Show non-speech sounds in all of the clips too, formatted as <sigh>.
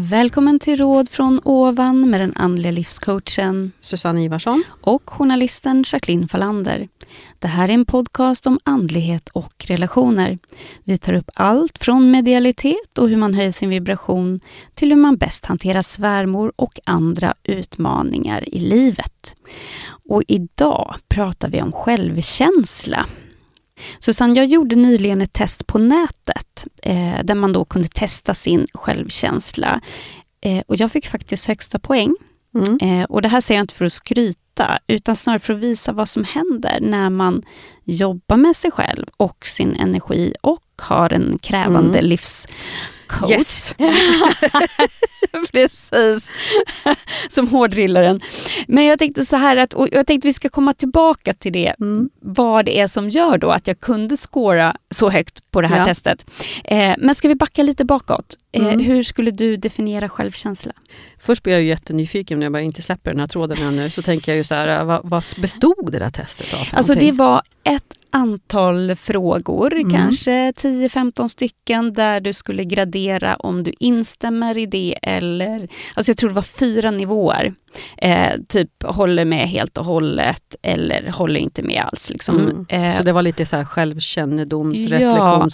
Välkommen till Råd från ovan med den andliga livscoachen Susanne Ivarsson och journalisten Jacqueline Fallander. Det här är en podcast om andlighet och relationer. Vi tar upp allt från medialitet och hur man höjer sin vibration till hur man bäst hanterar svärmor och andra utmaningar i livet. Och idag pratar vi om självkänsla. Susanne, jag gjorde nyligen ett test på nätet eh, där man då kunde testa sin självkänsla. Eh, och jag fick faktiskt högsta poäng. Mm. Eh, och det här säger jag inte för att skryta, utan snarare för att visa vad som händer när man jobbar med sig själv och sin energi och har en krävande mm. livs coach. Yes. <laughs> Precis, som hårdrillaren. Men jag tänkte så här att, och jag tänkte vi ska komma tillbaka till det, mm. vad det är som gör då att jag kunde skåra så högt på det här ja. testet. Eh, men ska vi backa lite bakåt? Eh, mm. Hur skulle du definiera självkänsla? Först blir jag ju jättenyfiken när jag bara inte släpper den här tråden ännu. Så tänker jag ju så här, vad, vad bestod det där testet av? Alltså det var ett antal frågor, mm. kanske 10-15 stycken, där du skulle gradera om du instämmer i det eller... Alltså jag tror det var fyra nivåer. Eh, typ håller med helt och hållet eller håller inte med alls. Liksom. Mm. Eh, så det var lite så här självkännedoms, ja,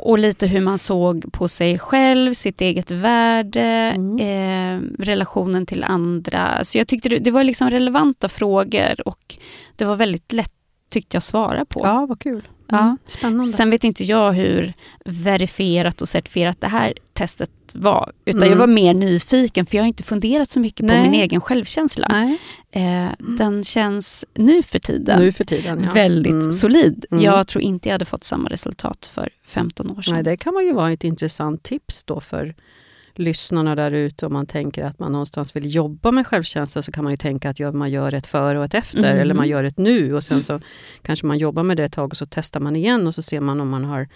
och lite hur man såg på sig själv, sitt eget värde, mm. eh, relationen till andra. Så jag tyckte det, det var liksom relevanta frågor och det var väldigt lätt tyckte jag svara på. Ja, vad kul. Mm, ja. Spännande. Sen vet inte jag hur verifierat och certifierat det här testet var. Utan mm. jag var mer nyfiken för jag har inte funderat så mycket Nej. på min egen självkänsla. Eh, den känns nu för tiden, nu för tiden ja. väldigt mm. solid. Mm. Jag tror inte jag hade fått samma resultat för 15 år sedan. Nej, det kan man ju vara ett intressant tips då för lyssnarna där ute, om man tänker att man någonstans vill jobba med självkänsla, så kan man ju tänka att man gör ett före och ett efter, mm. eller man gör ett nu och sen mm. så kanske man jobbar med det ett tag och så testar man igen och så ser man om man har...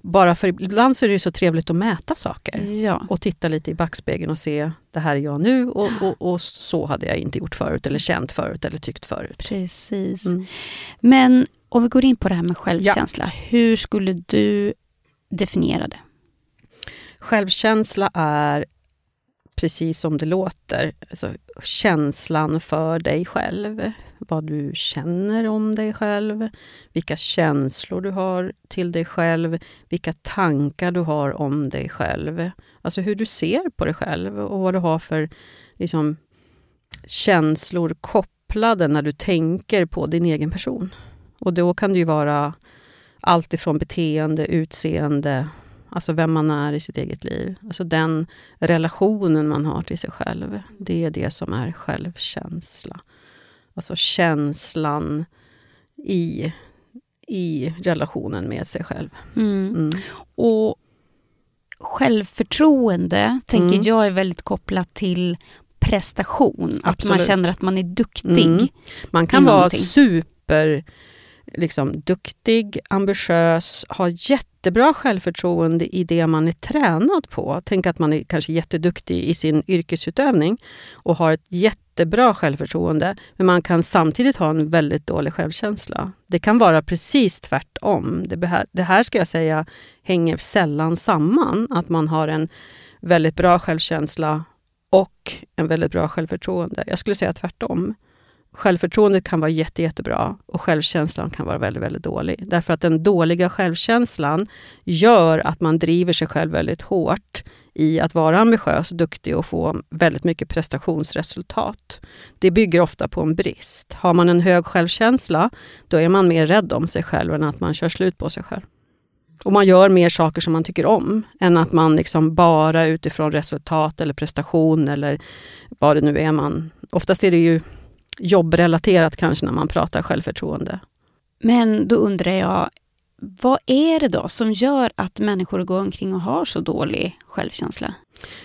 Bara för ibland så är det så trevligt att mäta saker ja. och titta lite i backspegeln och se, det här är jag nu och, och, och, så hade jag inte gjort förut, eller känt förut, eller tyckt förut. Precis. Mm. Men om vi går in på det här med självkänsla, ja. hur skulle du definiera det? Självkänsla är precis som det låter, alltså känslan för dig själv. Vad du känner om dig själv, vilka känslor du har till dig själv, vilka tankar du har om dig själv. Alltså hur du ser på dig själv och vad du har för liksom, känslor kopplade när du tänker på din egen person. Och då kan det ju vara allt ifrån beteende, utseende, Alltså vem man är i sitt eget liv. Alltså den relationen man har till sig själv. Det är det som är självkänsla. Alltså känslan i, i relationen med sig själv. Mm. Mm. Och självförtroende tänker mm. jag är väldigt kopplat till prestation. Absolut. Att man känner att man är duktig. Mm. Man kan vara super liksom, duktig, ambitiös, har jättebra självförtroende i det man är tränad på. Tänk att man är kanske jätteduktig i sin yrkesutövning och har ett jättebra självförtroende, men man kan samtidigt ha en väldigt dålig självkänsla. Det kan vara precis tvärtom. Det, här, det här ska jag säga hänger sällan samman, att man har en väldigt bra självkänsla och en väldigt bra självförtroende. Jag skulle säga tvärtom. Självförtroendet kan vara jätte, jättebra och självkänslan kan vara väldigt, väldigt dålig. Därför att den dåliga självkänslan gör att man driver sig själv väldigt hårt i att vara ambitiös, duktig och få väldigt mycket prestationsresultat. Det bygger ofta på en brist. Har man en hög självkänsla, då är man mer rädd om sig själv än att man kör slut på sig själv. Och man gör mer saker som man tycker om, än att man liksom bara utifrån resultat eller prestation eller vad det nu är man... Oftast är det ju jobbrelaterat kanske när man pratar självförtroende. Men då undrar jag, vad är det då som gör att människor går omkring och har så dålig självkänsla?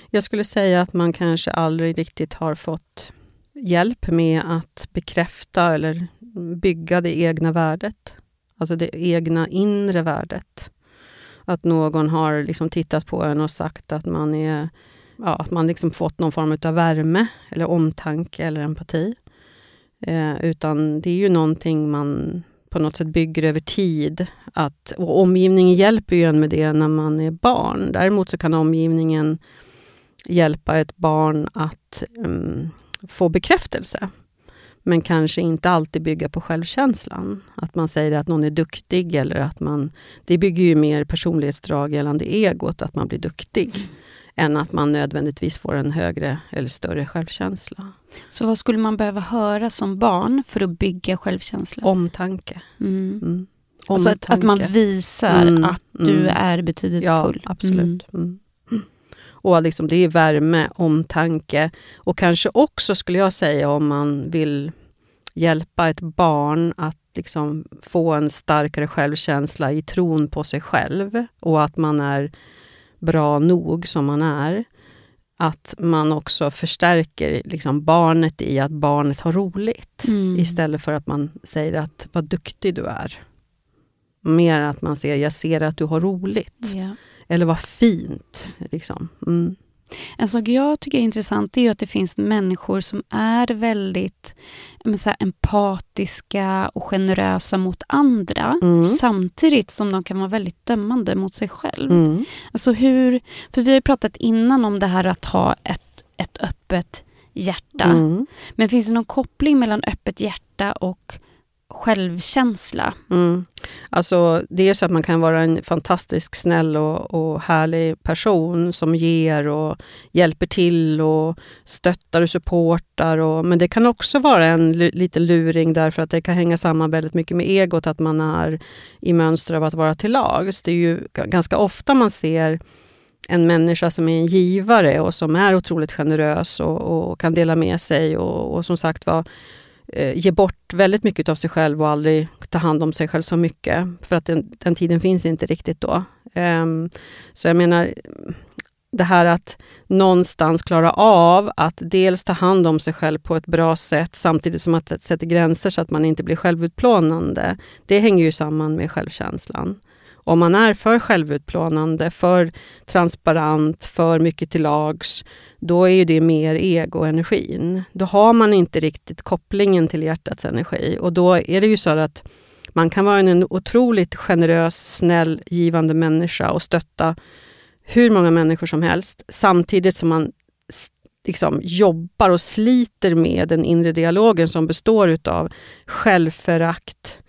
Jag skulle säga att man kanske aldrig riktigt har fått hjälp med att bekräfta eller bygga det egna värdet. Alltså det egna inre värdet. Att någon har liksom tittat på en och sagt att man är ja, att man liksom fått någon form av värme, eller omtanke eller empati. Eh, utan det är ju någonting man på något sätt bygger över tid. Att, och omgivningen hjälper ju en med det när man är barn. Däremot så kan omgivningen hjälpa ett barn att um, få bekräftelse. Men kanske inte alltid bygga på självkänslan. Att man säger att någon är duktig eller att man... Det bygger ju mer personlighetsdrag gällande egot, att man blir duktig. Än att man nödvändigtvis får en högre eller större självkänsla. Så vad skulle man behöva höra som barn för att bygga självkänsla? Omtanke. Mm. Mm. Alltså att, att, man visar mm. att du mm. är betydelsefull. Ja, absolut. Mm. Mm. Och liksom, det är värme, omtanke och kanske också, skulle jag säga, om man vill hjälpa ett barn att liksom få en starkare självkänsla i tron på sig själv och att man är bra nog som man är. Att man också förstärker liksom barnet i att barnet har roligt mm. istället för att man säger att vad duktig du är. Mer att man ser, jag ser att du har roligt. Yeah. Eller vad fint. Liksom. Mm. En sak jag tycker är intressant är att det finns människor som är väldigt så här, empatiska och generösa mot andra mm. samtidigt som de kan vara väldigt dömande mot sig själv. Mm. Alltså hur, för vi har pratat innan om det här att ha ett, ett öppet hjärta. Mm. Men finns det någon koppling mellan öppet hjärta och självkänsla. Mm. Alltså, det är så att man kan vara en fantastisk snäll och, och härlig person som ger och hjälper till och stöttar och supportar. Och, men det kan också vara en liten luring därför att det kan hänga samman väldigt mycket med egot, att man är i mönster av att vara till lags. Det är ju ganska ofta man ser en människa som är en givare och som är otroligt generös och, och kan dela med sig och, och som sagt var Eh, ge bort väldigt mycket av sig själv och aldrig ta hand om sig själv så mycket. För att den, den tiden finns inte riktigt då. Um, så jag menar, det här att någonstans klara av att dels ta hand om sig själv på ett bra sätt samtidigt som att sätta gränser så att man inte blir självutplånande. Det hänger ju samman med självkänslan. Om man är för självutplånande, för transparent, för mycket till lags, då är ju det mer egoenergin. Då har man inte riktigt kopplingen till hjärtats energi och då är det ju så att man kan vara en otroligt generös, snäll, givande människa och stötta hur många människor som helst samtidigt som man liksom jobbar och sliter med den inre dialogen som består utav självförakt,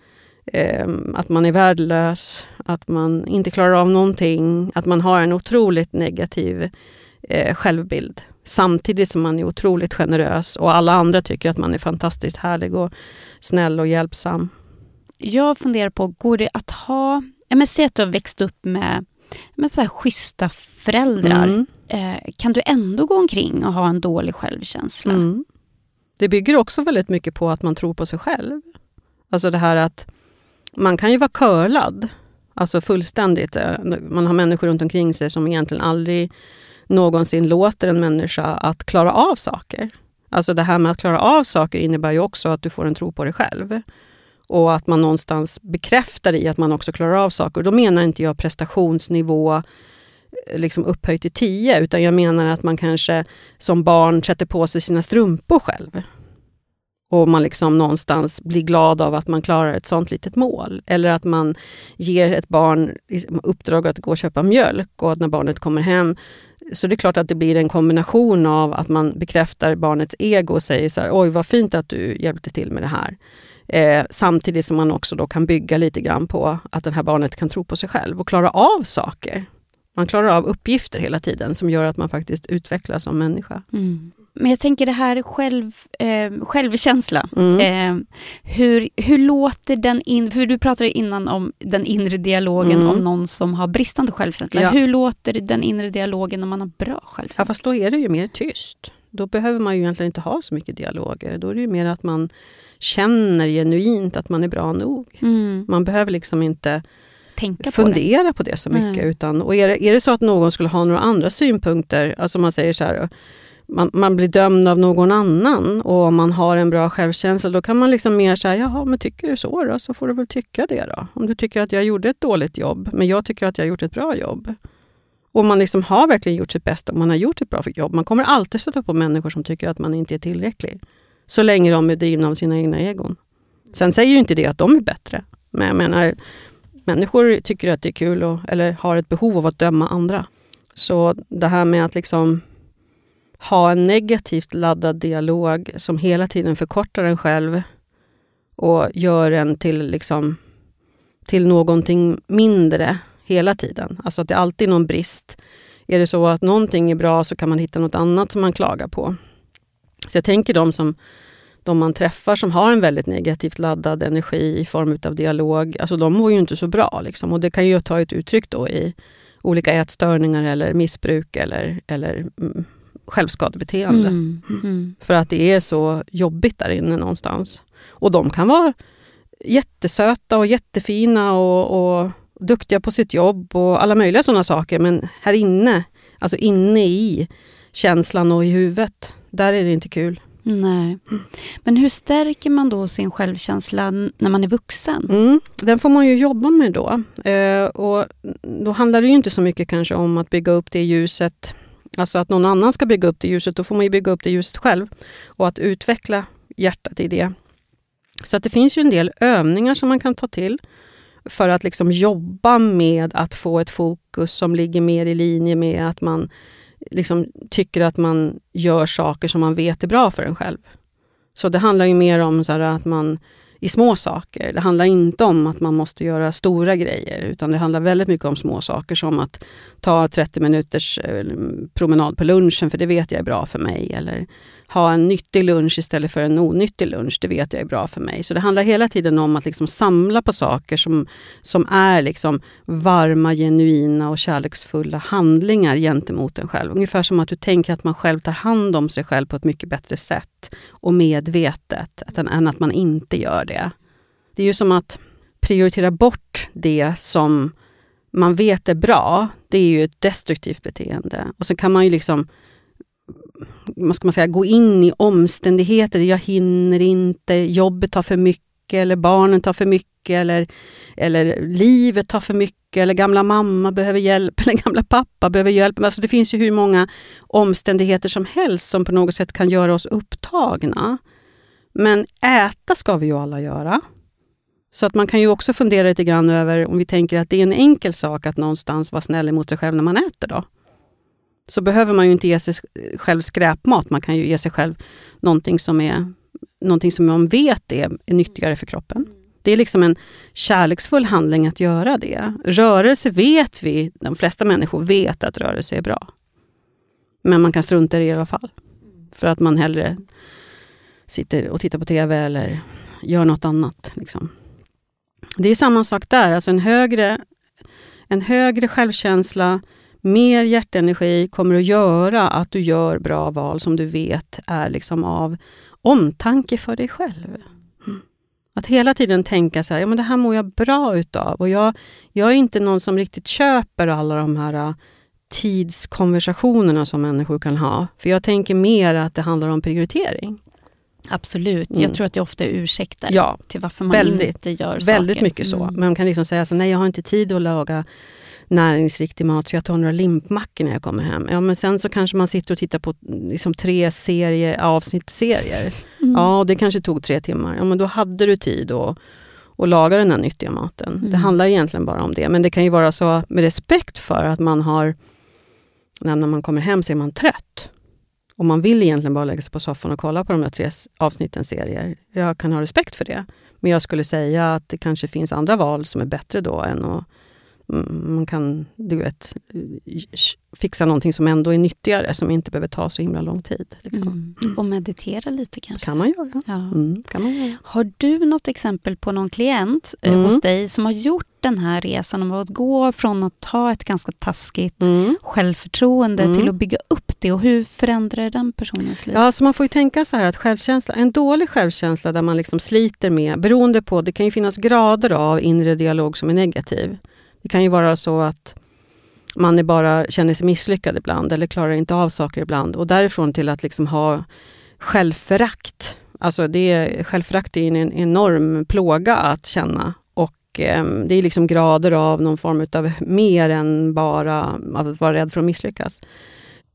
eh, att man är värdelös, att man inte klarar av någonting, att man har en otroligt negativ eh, självbild. Samtidigt som man är otroligt generös och alla andra tycker att man är fantastiskt härlig och snäll och hjälpsam. Jag funderar på, går det att ha... Ja, men säg att du har växt upp med men så här schyssta föräldrar. Mm. Eh, kan du ändå gå omkring och ha en dålig självkänsla? Mm. Det bygger också väldigt mycket på att man tror på sig själv. Alltså det här att man kan ju vara curlad, alltså fullständigt. Eh, man har människor runt omkring sig som egentligen aldrig någonsin låter en människa att klara av saker. Alltså det här med att klara av saker innebär ju också att du får en tro på dig själv. Och att man någonstans bekräftar i att man också klarar av saker. Då menar inte jag prestationsnivå eh, liksom upphöjt till 10, utan jag menar att man kanske som barn sätter på sig sina strumpor själv och man liksom någonstans blir glad av att man klarar ett sånt litet mål. Eller att man ger ett barn liksom uppdrag att gå och köpa mjölk och att när barnet kommer hem så det är klart att det blir en kombination av att man bekräftar barnets ego och säger så här, oj vad fint att du hjälpte till med det här. Eh, samtidigt som man också då kan bygga lite grann på att det här barnet kan tro på sig själv och klara av saker. Man klarar av uppgifter hela tiden som gör att man faktiskt utvecklas som människa. Mm. Men jag tänker det här själv, eh, självkänsla. Mm. Eh, hur, hur låter den in... För du pratade innan om den inre dialogen mm. om någon som har bristande självkänsla. Ja. Hur låter den inre dialogen om man har bra självkänsla? Ja, fast då är det ju mer tyst. Då behöver man ju egentligen inte ha så mycket dialoger. Då är det ju mer att man känner genuint att man är bra nog. Mm. Man behöver liksom inte Tänka fundera på det, på det så mycket. Utan, och är det, är det så att någon skulle ha några andra synpunkter, alltså man säger så här man, man, blir dömd av någon annan och om man har en bra självkänsla då kan man liksom mer säga, jaha men tycker du så då, så får du väl tycka det då. Om du tycker att jag gjorde ett dåligt jobb, men jag tycker att jag har gjort ett bra jobb. Och man liksom har verkligen gjort sitt bästa, man har gjort ett bra jobb. Man kommer alltid stöta på människor som tycker att man inte är tillräcklig. Så länge de är drivna av sina egna egon. Sen säger ju inte det att de är bättre. Men jag menar, människor tycker att det är kul och, eller har ett behov av att döma andra. Så det här med att liksom ha en negativt laddad dialog som hela tiden förkortar en själv och gör en till, liksom, till någonting mindre hela tiden. Alltså att det alltid är någon brist. Är det så att någonting är bra så kan man hitta något annat som man klagar på. Så jag tänker de som de man träffar som har en väldigt negativt laddad energi i form av dialog, alltså de mår ju inte så bra. Liksom. Och det kan ju ta ett uttryck då i olika ätstörningar eller missbruk eller, eller mm, självskadebeteende. Mm, mm. För att det är så jobbigt där inne någonstans. Och de kan vara jättesöta och jättefina och, och duktiga på sitt jobb och alla möjliga sådana saker. Men här inne, alltså inne i känslan och i huvudet, där är det inte kul. Nej. Men hur stärker man då sin självkänsla när man är vuxen? Mm, den får man ju jobba med då. Eh, och då handlar det ju inte så mycket kanske om att bygga upp det ljuset, alltså att någon annan ska bygga upp det ljuset. Då får man ju bygga upp det ljuset själv. Och att utveckla hjärtat i det. Så att det finns ju en del övningar som man kan ta till för att liksom jobba med att få ett fokus som ligger mer i linje med att man liksom tycker att man gör saker som man vet är bra för en själv. Så det handlar ju mer om så att man i små saker. Det handlar inte om att man måste göra stora grejer utan det handlar väldigt mycket om små saker som att ta 30 minuters eh, promenad på lunchen för det vet jag är bra för mig. Eller ha en nyttig lunch istället för en onyttig lunch. Det vet jag är bra för mig. Så det handlar hela tiden om att liksom samla på saker som, som är liksom varma, genuina och kärleksfulla handlingar gentemot en själv. Ungefär som att du tänker att man själv tar hand om sig själv på ett mycket bättre sätt och medvetet än att man inte gör det. Det är ju som att prioritera bort det som man vet är bra. Det är ju ett destruktivt beteende. Och så kan man ju liksom vad ska man säga, gå in i omständigheter. Jag hinner inte, jobbet tar för mycket eller barnen tar för mycket eller, eller livet tar för mycket eller gamla mamma behöver hjälp <laughs> eller gamla pappa behöver hjälp. Alltså det finns ju hur många omständigheter som helst som på något sätt kan göra oss upptagna. Men äta ska vi ju alla göra. Så att man kan ju också fundera lite grann över om vi tänker att det är en enkel sak att någonstans vara snäll mot sig själv när man äter då så behöver man ju inte ge sig själv skräpmat. Man kan ju ge sig själv någonting som, är, någonting som man vet är, är nyttigare för kroppen. Det är liksom en kärleksfull handling att göra det. Rörelse vet vi, de flesta människor vet att rörelse är bra. Men man kan strunta i det i alla fall. För att man hellre sitter och tittar på TV eller gör något annat. Liksom. Det är samma sak där, alltså en högre, en högre självkänsla, mer hjärtenergi kommer att göra att du gör bra val som du vet är liksom av omtanke för dig själv. Mm. Att hela tiden tänka så här, ja men det här mår jag bra utav. Och jag, jag är inte någon som riktigt köper alla de här äh, tidskonversationerna som människor kan ha. För jag tänker mer att det handlar om prioritering. Absolut. Mm. Jag tror att det ofta är ursäkter ja, till varför man väldigt, inte gör saker. Väldigt mycket så. Mm. Man kan liksom säga så nej jag har inte tid att laga näringsriktig mat så jag tar några limpmackor när jag kommer hem. Ja, men sen så kanske man sitter och tittar på liksom, tre serier, avsnittserier. Mm. Ja, och det kanske tog tre timmar. Ja, men då hade du tid att och laga den här nyttiga maten. Mm. Det handlar egentligen bara om det. Men det kan ju vara så med respekt för att man har, när man kommer hem så är man trött. Och man vill egentligen bara lägga sig på soffan och kolla på de där tre avsnitten serier. Jag kan ha respekt för det. Men jag skulle säga att det kanske finns andra val som är bättre då än att man kan du vet, fixa någonting som ändå är nyttigare, som inte behöver ta så himla lång tid. Liksom. Mm. Och meditera lite kanske? kan man göra. Ja. Mm, kan man göra. Har du något exempel på någon klient eh, mm. hos dig som har gjort den här resan om att gå från att ha ett ganska taskigt mm. självförtroende till mm. att bygga upp det och hur förändrar den personens liv? Ja, så man får ju tänka så här att självkänsla, en dålig självkänsla där man liksom sliter med, beroende på, det kan ju finnas grader av inre dialog som är negativ. Det kan ju vara så att man är bara känner sig misslyckad ibland eller klarar inte av saker ibland. Och därifrån till att liksom ha självförakt. Alltså det, självförakt är en enorm plåga att känna. Och eh, det är liksom grader av någon form av mer än bara att vara rädd för att misslyckas.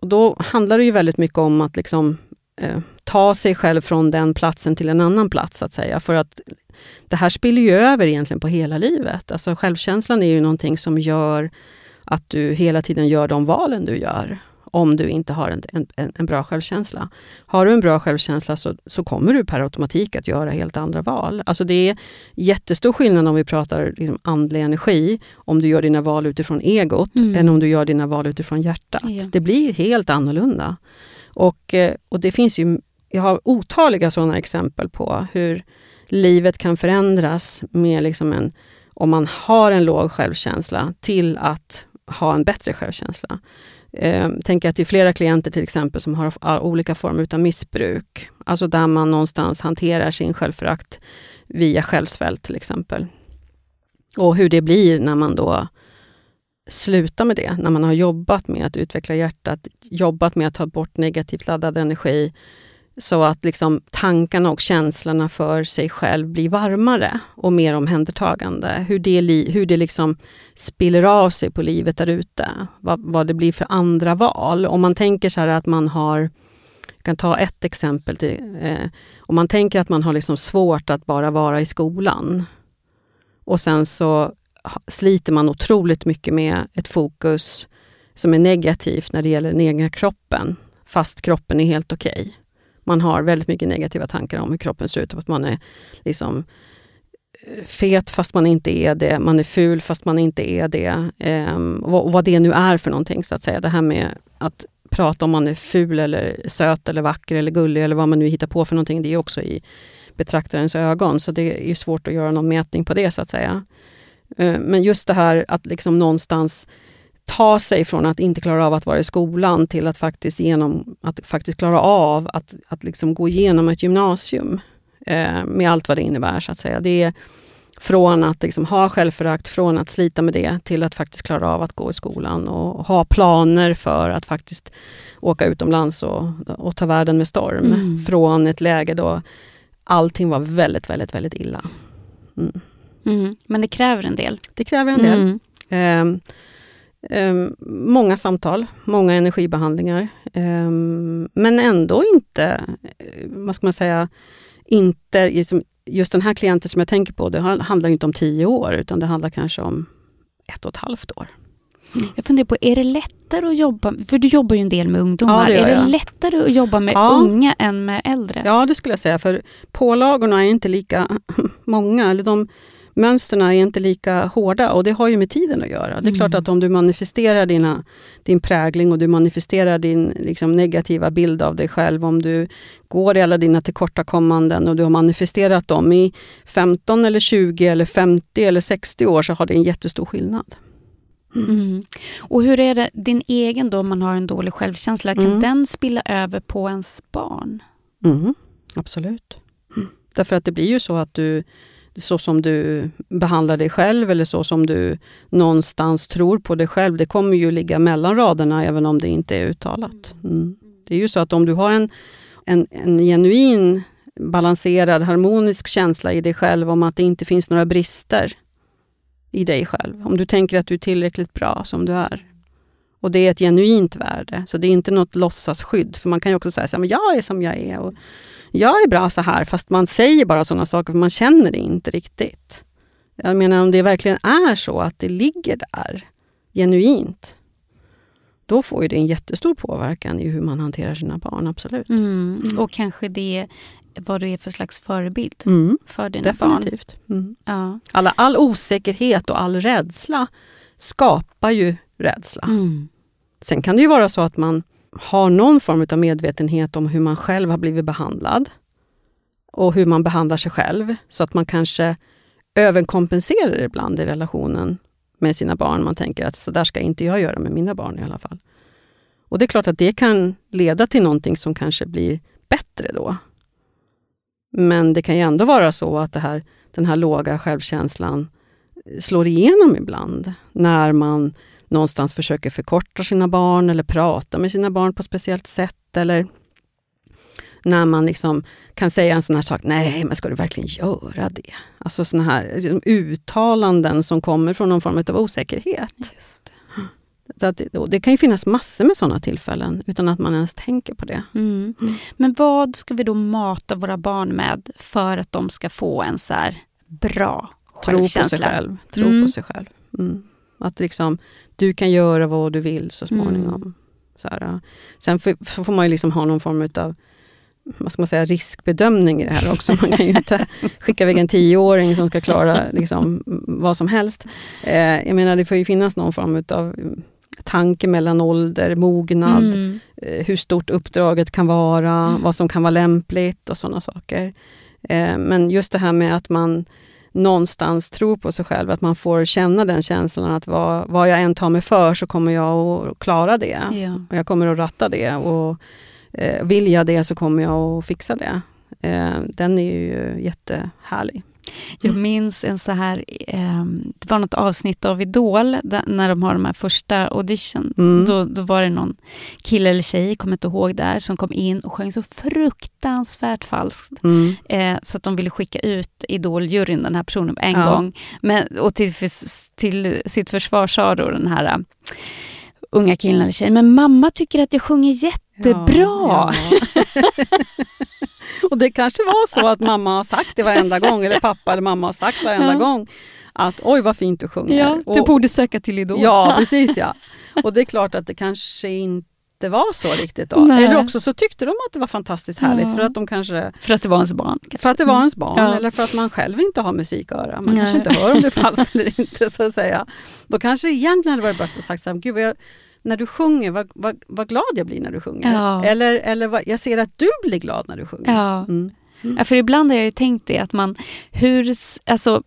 Och då handlar det ju väldigt mycket om att liksom, eh, ta sig själv från den platsen till en annan plats, så att säga. För att det här spiller ju över egentligen på hela livet. Alltså självkänslan är ju någonting som gör att du hela tiden gör de valen du gör. om du inte har en, en, en bra självkänsla. Har du en bra självkänsla så, så kommer du per automatik att göra helt andra val. Alltså det är jättestor skillnad om vi pratar liksom andlig energi, om du gör dina val utifrån egot, mm. än om du gör dina val utifrån hjärtat. Ja. Det blir helt annorlunda. Och, eh, och det finns ju, jag har otaliga sådana exempel på hur livet kan förändras med liksom en, om man har en låg självkänsla, till att ha en bättre självkänsla. Eh, tänk att det är flera klienter till exempel som har olika former av missbruk. Alltså där man någonstans hanterar sin självförakt via självsvält till exempel. Och hur det blir när man då sluta med det, när man har jobbat med att utveckla hjärtat, jobbat med att ta bort negativt laddad energi, så att liksom tankarna och känslorna för sig själv blir varmare och mer omhändertagande. Hur det, hur det liksom spiller av sig på livet där ute. Vad, vad, det blir för andra val. Om man tänker så här att man har, jag kan ta ett exempel. Till, eh, om man tänker att man har liksom svårt att bara vara i skolan och sen så sliter man otroligt mycket med ett fokus som är negativt när det gäller den egna kroppen, fast kroppen är helt okej. Okay man har väldigt mycket negativa tankar om hur kroppen ser ut. Att man är liksom eh, fet fast man inte är det, man är ful fast man inte är det. Eh, vad, vad det nu är för någonting så att säga. Det här med att prata om man är ful eller söt eller vacker eller gullig eller vad man nu hittar på för någonting. Det är också i betraktarens ögon. Så det är svårt att göra någon mätning på det så att säga. Eh, men just det här att liksom någonstans ta sig från att inte klara av att vara i skolan till att faktiskt, genom, att faktiskt klara av att, att liksom gå igenom ett gymnasium eh, med allt vad det innebär. så att säga. Det är från att liksom ha självförakt, från att slita med det till att faktiskt klara av att gå i skolan och ha planer för att faktiskt åka utomlands och, och ta världen med storm. Mm. Från ett läge då allting var väldigt, väldigt, väldigt illa. Mm. Mm. Men det kräver en del. Det kräver en del. Eh, Um, många samtal, många energibehandlingar. Um, men ändå inte, eh, vad ska man säga, inte liksom, just den här klienten som jag tänker på, det handlar inte om tio år, utan det handlar kanske om ett och ett halvt år. Mm. Jag funderar på, är det lättare att jobba, för du jobbar ju en del med ungdomar, ja, det är det lättare att jobba med ja. unga än med äldre? Ja, det skulle jag säga, för pålagorna är inte lika <laughs> många. Eller de, mönstren är inte lika hårda och det har ju med tiden att göra. Det är mm. klart att om du manifesterar dina, din prägling och du manifesterar din liksom, negativa bild av dig själv, om du går i alla dina tillkortakommanden och du har manifesterat dem i 15 eller 20 eller 50 eller 60 år så har det en jättestor skillnad. Mm. Mm. Och hur är det, din egen då, om man har en dålig självkänsla, kan mm. den spilla över på ens barn? Mm. Absolut. Därför att det blir ju så att du så som du behandlar dig själv eller så som du någonstans tror på dig själv, det kommer ju ligga mellan raderna även om det inte är uttalat. Mm. Det är ju så att om du har en, en, en genuin, balanserad, harmonisk känsla i dig själv om att det inte finns några brister i dig själv. Om du tänker att du är tillräckligt bra som du är. Och det är ett genuint värde, så det är inte något låtsasskydd. För man kan ju också säga att jag är som jag är. Och jag är bra så här, fast man säger bara sådana saker för man känner det inte riktigt. Jag menar om det verkligen är så att det ligger där, genuint, då får ju det en jättestor påverkan i hur man hanterar sina barn, absolut. Mm. Och kanske det vad du är för slags förebild mm. för dina Definitivt. barn. Mm. Ja. Alla, all osäkerhet och all rädsla skapar ju rädsla. Mm. Sen kan det ju vara så att man har någon form av medvetenhet om hur man själv har blivit behandlad och hur man behandlar sig själv, så att man kanske överkompenserar ibland i relationen med sina barn. Man tänker att så där ska inte jag göra med mina barn i alla fall. Och det är klart att det kan leda till någonting som kanske blir bättre då. Men det kan ju ändå vara så att det här, den här låga självkänslan slår igenom ibland när man någonstans försöker förkorta sina barn eller prata med sina barn på ett speciellt sätt. Eller när man liksom kan säga en sån här sak, nej men ska du verkligen göra det? Alltså såna här liksom, uttalanden som kommer från någon form av osäkerhet. Just det. Så att, det kan ju finnas massor med sådana tillfällen utan att man ens tänker på det. Mm. Mm. Men vad ska vi då mata våra barn med för att de ska få en så bra självkänsla? Tro på sig själv. Tro mm. på sig själv. Mm. Att liksom, du kan göra vad du vill så småningom. Så här, sen får man ju liksom ha någon form av vad ska man säga, riskbedömning i det här också. Man kan ju inte <laughs> skicka iväg en tioåring som ska klara liksom, vad som helst. Eh, jag menar, det får ju finnas någon form av tanke mellan ålder, mognad, mm. eh, hur stort uppdraget kan vara, mm. vad som kan vara lämpligt och sådana saker. Eh, men just det här med att man någonstans tror på sig själv, att man får känna den känslan att vad, vad jag än tar mig för så kommer jag att klara det. Ja. Och jag kommer att ratta det. Och eh, vill jag det så kommer jag att fixa det. Eh, den är ju jättehärlig. Jag minns en så här, eh, det var något avsnitt av Idol, där, när de har de här första audition. Mm. Då, då var det någon kille eller tjej, kommer inte ihåg där, som kom in och sjöng så fruktansvärt falskt. Mm. Eh, så att de ville skicka ut Idol-juryn, den här personen, en ja. gång. Men, och till, till sitt försvar sa då den här unga killen eller tjejen, men mamma tycker att jag sjunger jättebra. Ja, ja. <laughs> och det kanske var så att mamma har sagt det varenda gång, eller pappa eller mamma har sagt varenda ja. gång att oj vad fint du sjunger. Ja, du och, borde söka till Idol. Ja, precis ja. Och det är klart att det kanske inte var så riktigt då. Nej. Eller också så tyckte de att det var fantastiskt härligt ja. för att de kanske... För att det var ens barn? Kanske. För att det var ens barn ja. eller för att man själv inte har musiköra. Man Nej. kanske inte hör om det är falskt eller inte så att säga. Då kanske det egentligen hade varit bra att sagt så här, gud jag, när du sjunger, vad, vad, vad, glad jag blir när du sjunger. Ja. Eller, eller vad, jag ser att du blir glad när du sjunger. Ja. Mm. Mm. Ja, för ibland har jag ju tänkt det att man, hur, alltså,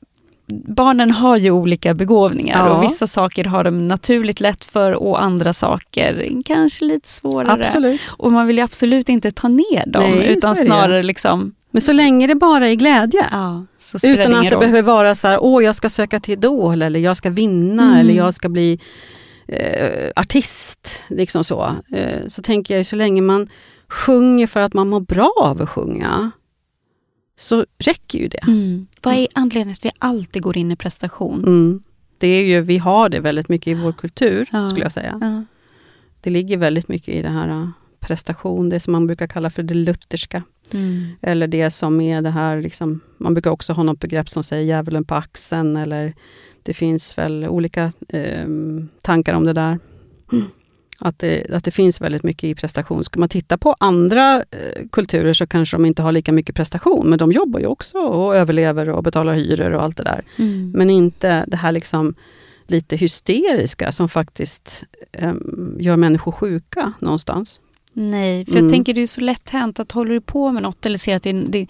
barnen har ju olika begåvningar ja. och vissa saker har de naturligt lätt för och andra saker kanske lite svårare. Absolut. Och man vill ju absolut inte ta ner dem Nej, utan snarare liksom men så länge det bara är glädje. Ja, utan att det roll. behöver vara så här, åh jag ska söka till Idol eller jag ska vinna mm. eller jag ska bli eh, artist. Liksom så. Eh, så tänker jag så länge man sjunger för att man mår bra av att sjunga så räcker ju det. Mm. Vad är anledningen till att vi alltid går in i prestation? Mm. Det är ju, vi har det väldigt mycket i vår kultur, ja. skulle jag säga. Ja. Det ligger väldigt mycket i det här äh, prestation, det som man brukar kalla för det lutherska. Mm. Eller det som är det här, liksom, man brukar också ha något begrepp som säger djävulen på axeln, eller det finns väl olika eh, tankar om det där. Att, det, att det finns väldigt mycket i prestation. Ska man titta på andra eh, kulturer så kanske de inte har lika mycket prestation, men de jobbar ju också och överlever och betalar hyror och allt det där. Mm. Men inte det här liksom lite hysteriska som faktiskt eh, gör människor sjuka någonstans. Nej, för mm. jag tänker det är så lätt hänt att håller du på med något eller ser att din, din,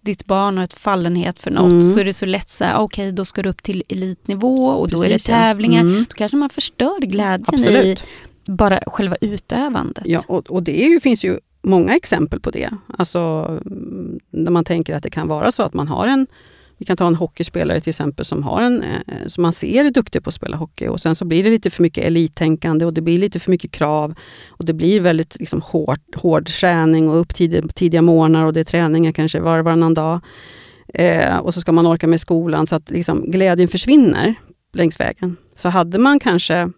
ditt barn har ett fallenhet för något mm. så är det så lätt så här, okej okay, då ska du upp till elitnivå och Precis, då är det tävlingar. Ja. Mm. Då kanske man förstör glädjen Absolut. i bara själva utövandet. Ja, och, och det ju, finns ju många exempel på det. Alltså när man tänker att det kan vara så att man har en vi kan ta en hockeyspelare till exempel som, har en, eh, som man ser är duktig på att spela hockey och sen så blir det lite för mycket elittänkande och det blir lite för mycket krav. Och det blir väldigt liksom, hård, hård träning och upp tidiga, tidiga morgnar och det är träningar kanske var och varannan dag. Eh, och så ska man orka med skolan så att liksom, glädjen försvinner längs vägen. Så hade man kanske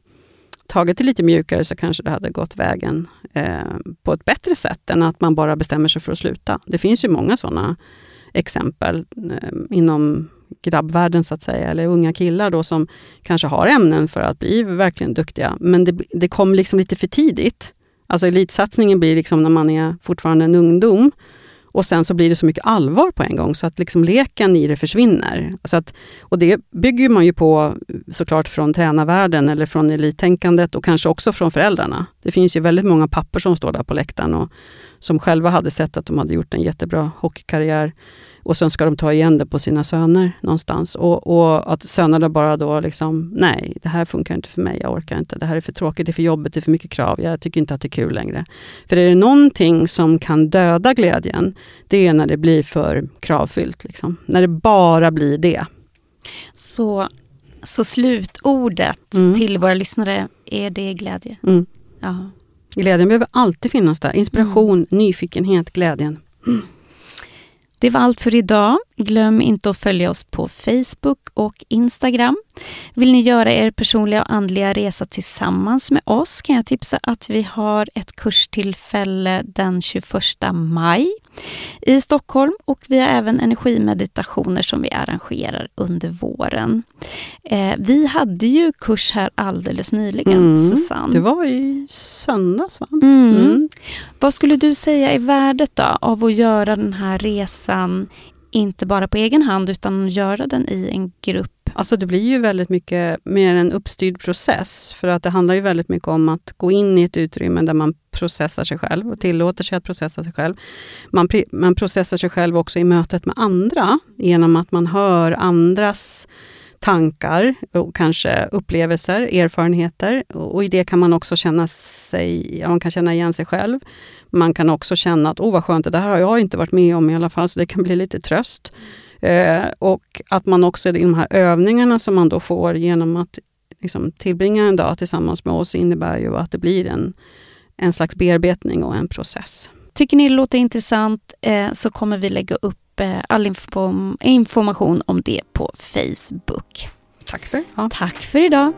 tagit det lite mjukare så kanske det hade gått vägen eh, på ett bättre sätt än att man bara bestämmer sig för att sluta. Det finns ju många sådana exempel eh, inom grabbvärlden så att säga, eller unga killar då som kanske har ämnen för att bli verkligen duktiga, men det, det kom liksom lite för tidigt. Alltså elitsatsningen blir liksom när man är fortfarande en ungdom och sen så blir det så mycket allvar på en gång så att liksom leken i det försvinner. Så att, och det bygger man ju på eh, såklart från tränarvärlden eller från elittänkandet och kanske också från föräldrarna. Det finns ju väldigt många pappor som står där på läktaren och som själva hade sett att de hade gjort en jättebra hockeykarriär och sen ska de ta igen det på sina söner någonstans. Och, och att sönerna bara då liksom, nej, det här funkar inte för mig, jag orkar inte. Det här är för tråkigt, det är för jobbigt, det är för mycket krav. Jag tycker inte att det är kul längre. För är det någonting som kan döda glädjen, det är när det blir för kravfyllt. Liksom. När det bara blir det. Så, så slutordet mm. till våra lyssnare, är det glädje? Mm. Ja. Glädjen behöver alltid finnas där. Inspiration, mm. nyfikenhet, glädjen. Mm. Det var allt för idag. Glöm inte att följa oss på Facebook och Instagram. Vill ni göra er personliga och andliga resa tillsammans med oss kan jag tipsa att vi har ett kurstillfälle den 21 maj i Stockholm och vi har även energimeditationer som vi arrangerar under våren. Eh, vi hade ju kurs här alldeles nyligen, mm, Susanne. Det var i söndags va? Mm. Mm. Vad skulle du säga är värdet då av att göra den här resan inte bara på egen hand utan göra den i en grupp Alltså det blir ju väldigt mycket mer en uppstyrd process, för att det handlar ju väldigt mycket om att gå in i ett utrymme där man processar sig själv och tillåter sig att processa sig själv. Man, man processar sig själv också i mötet med andra, genom att man hör andras tankar och kanske upplevelser, erfarenheter. Och i det kan man också känna sig, man kan känna igen sig själv. Man kan också känna att, oh vad skönt, det här har jag inte varit med om i alla fall, så det kan bli lite tröst. Eh, och att man också i de här övningarna som man då får genom att liksom, tillbringa en dag tillsammans med oss innebär ju att det blir en, en slags bearbetning och en process. Tycker ni det låter intressant eh, så kommer vi lägga upp eh, all inform information om det på Facebook. Tack för ja. Tack för idag.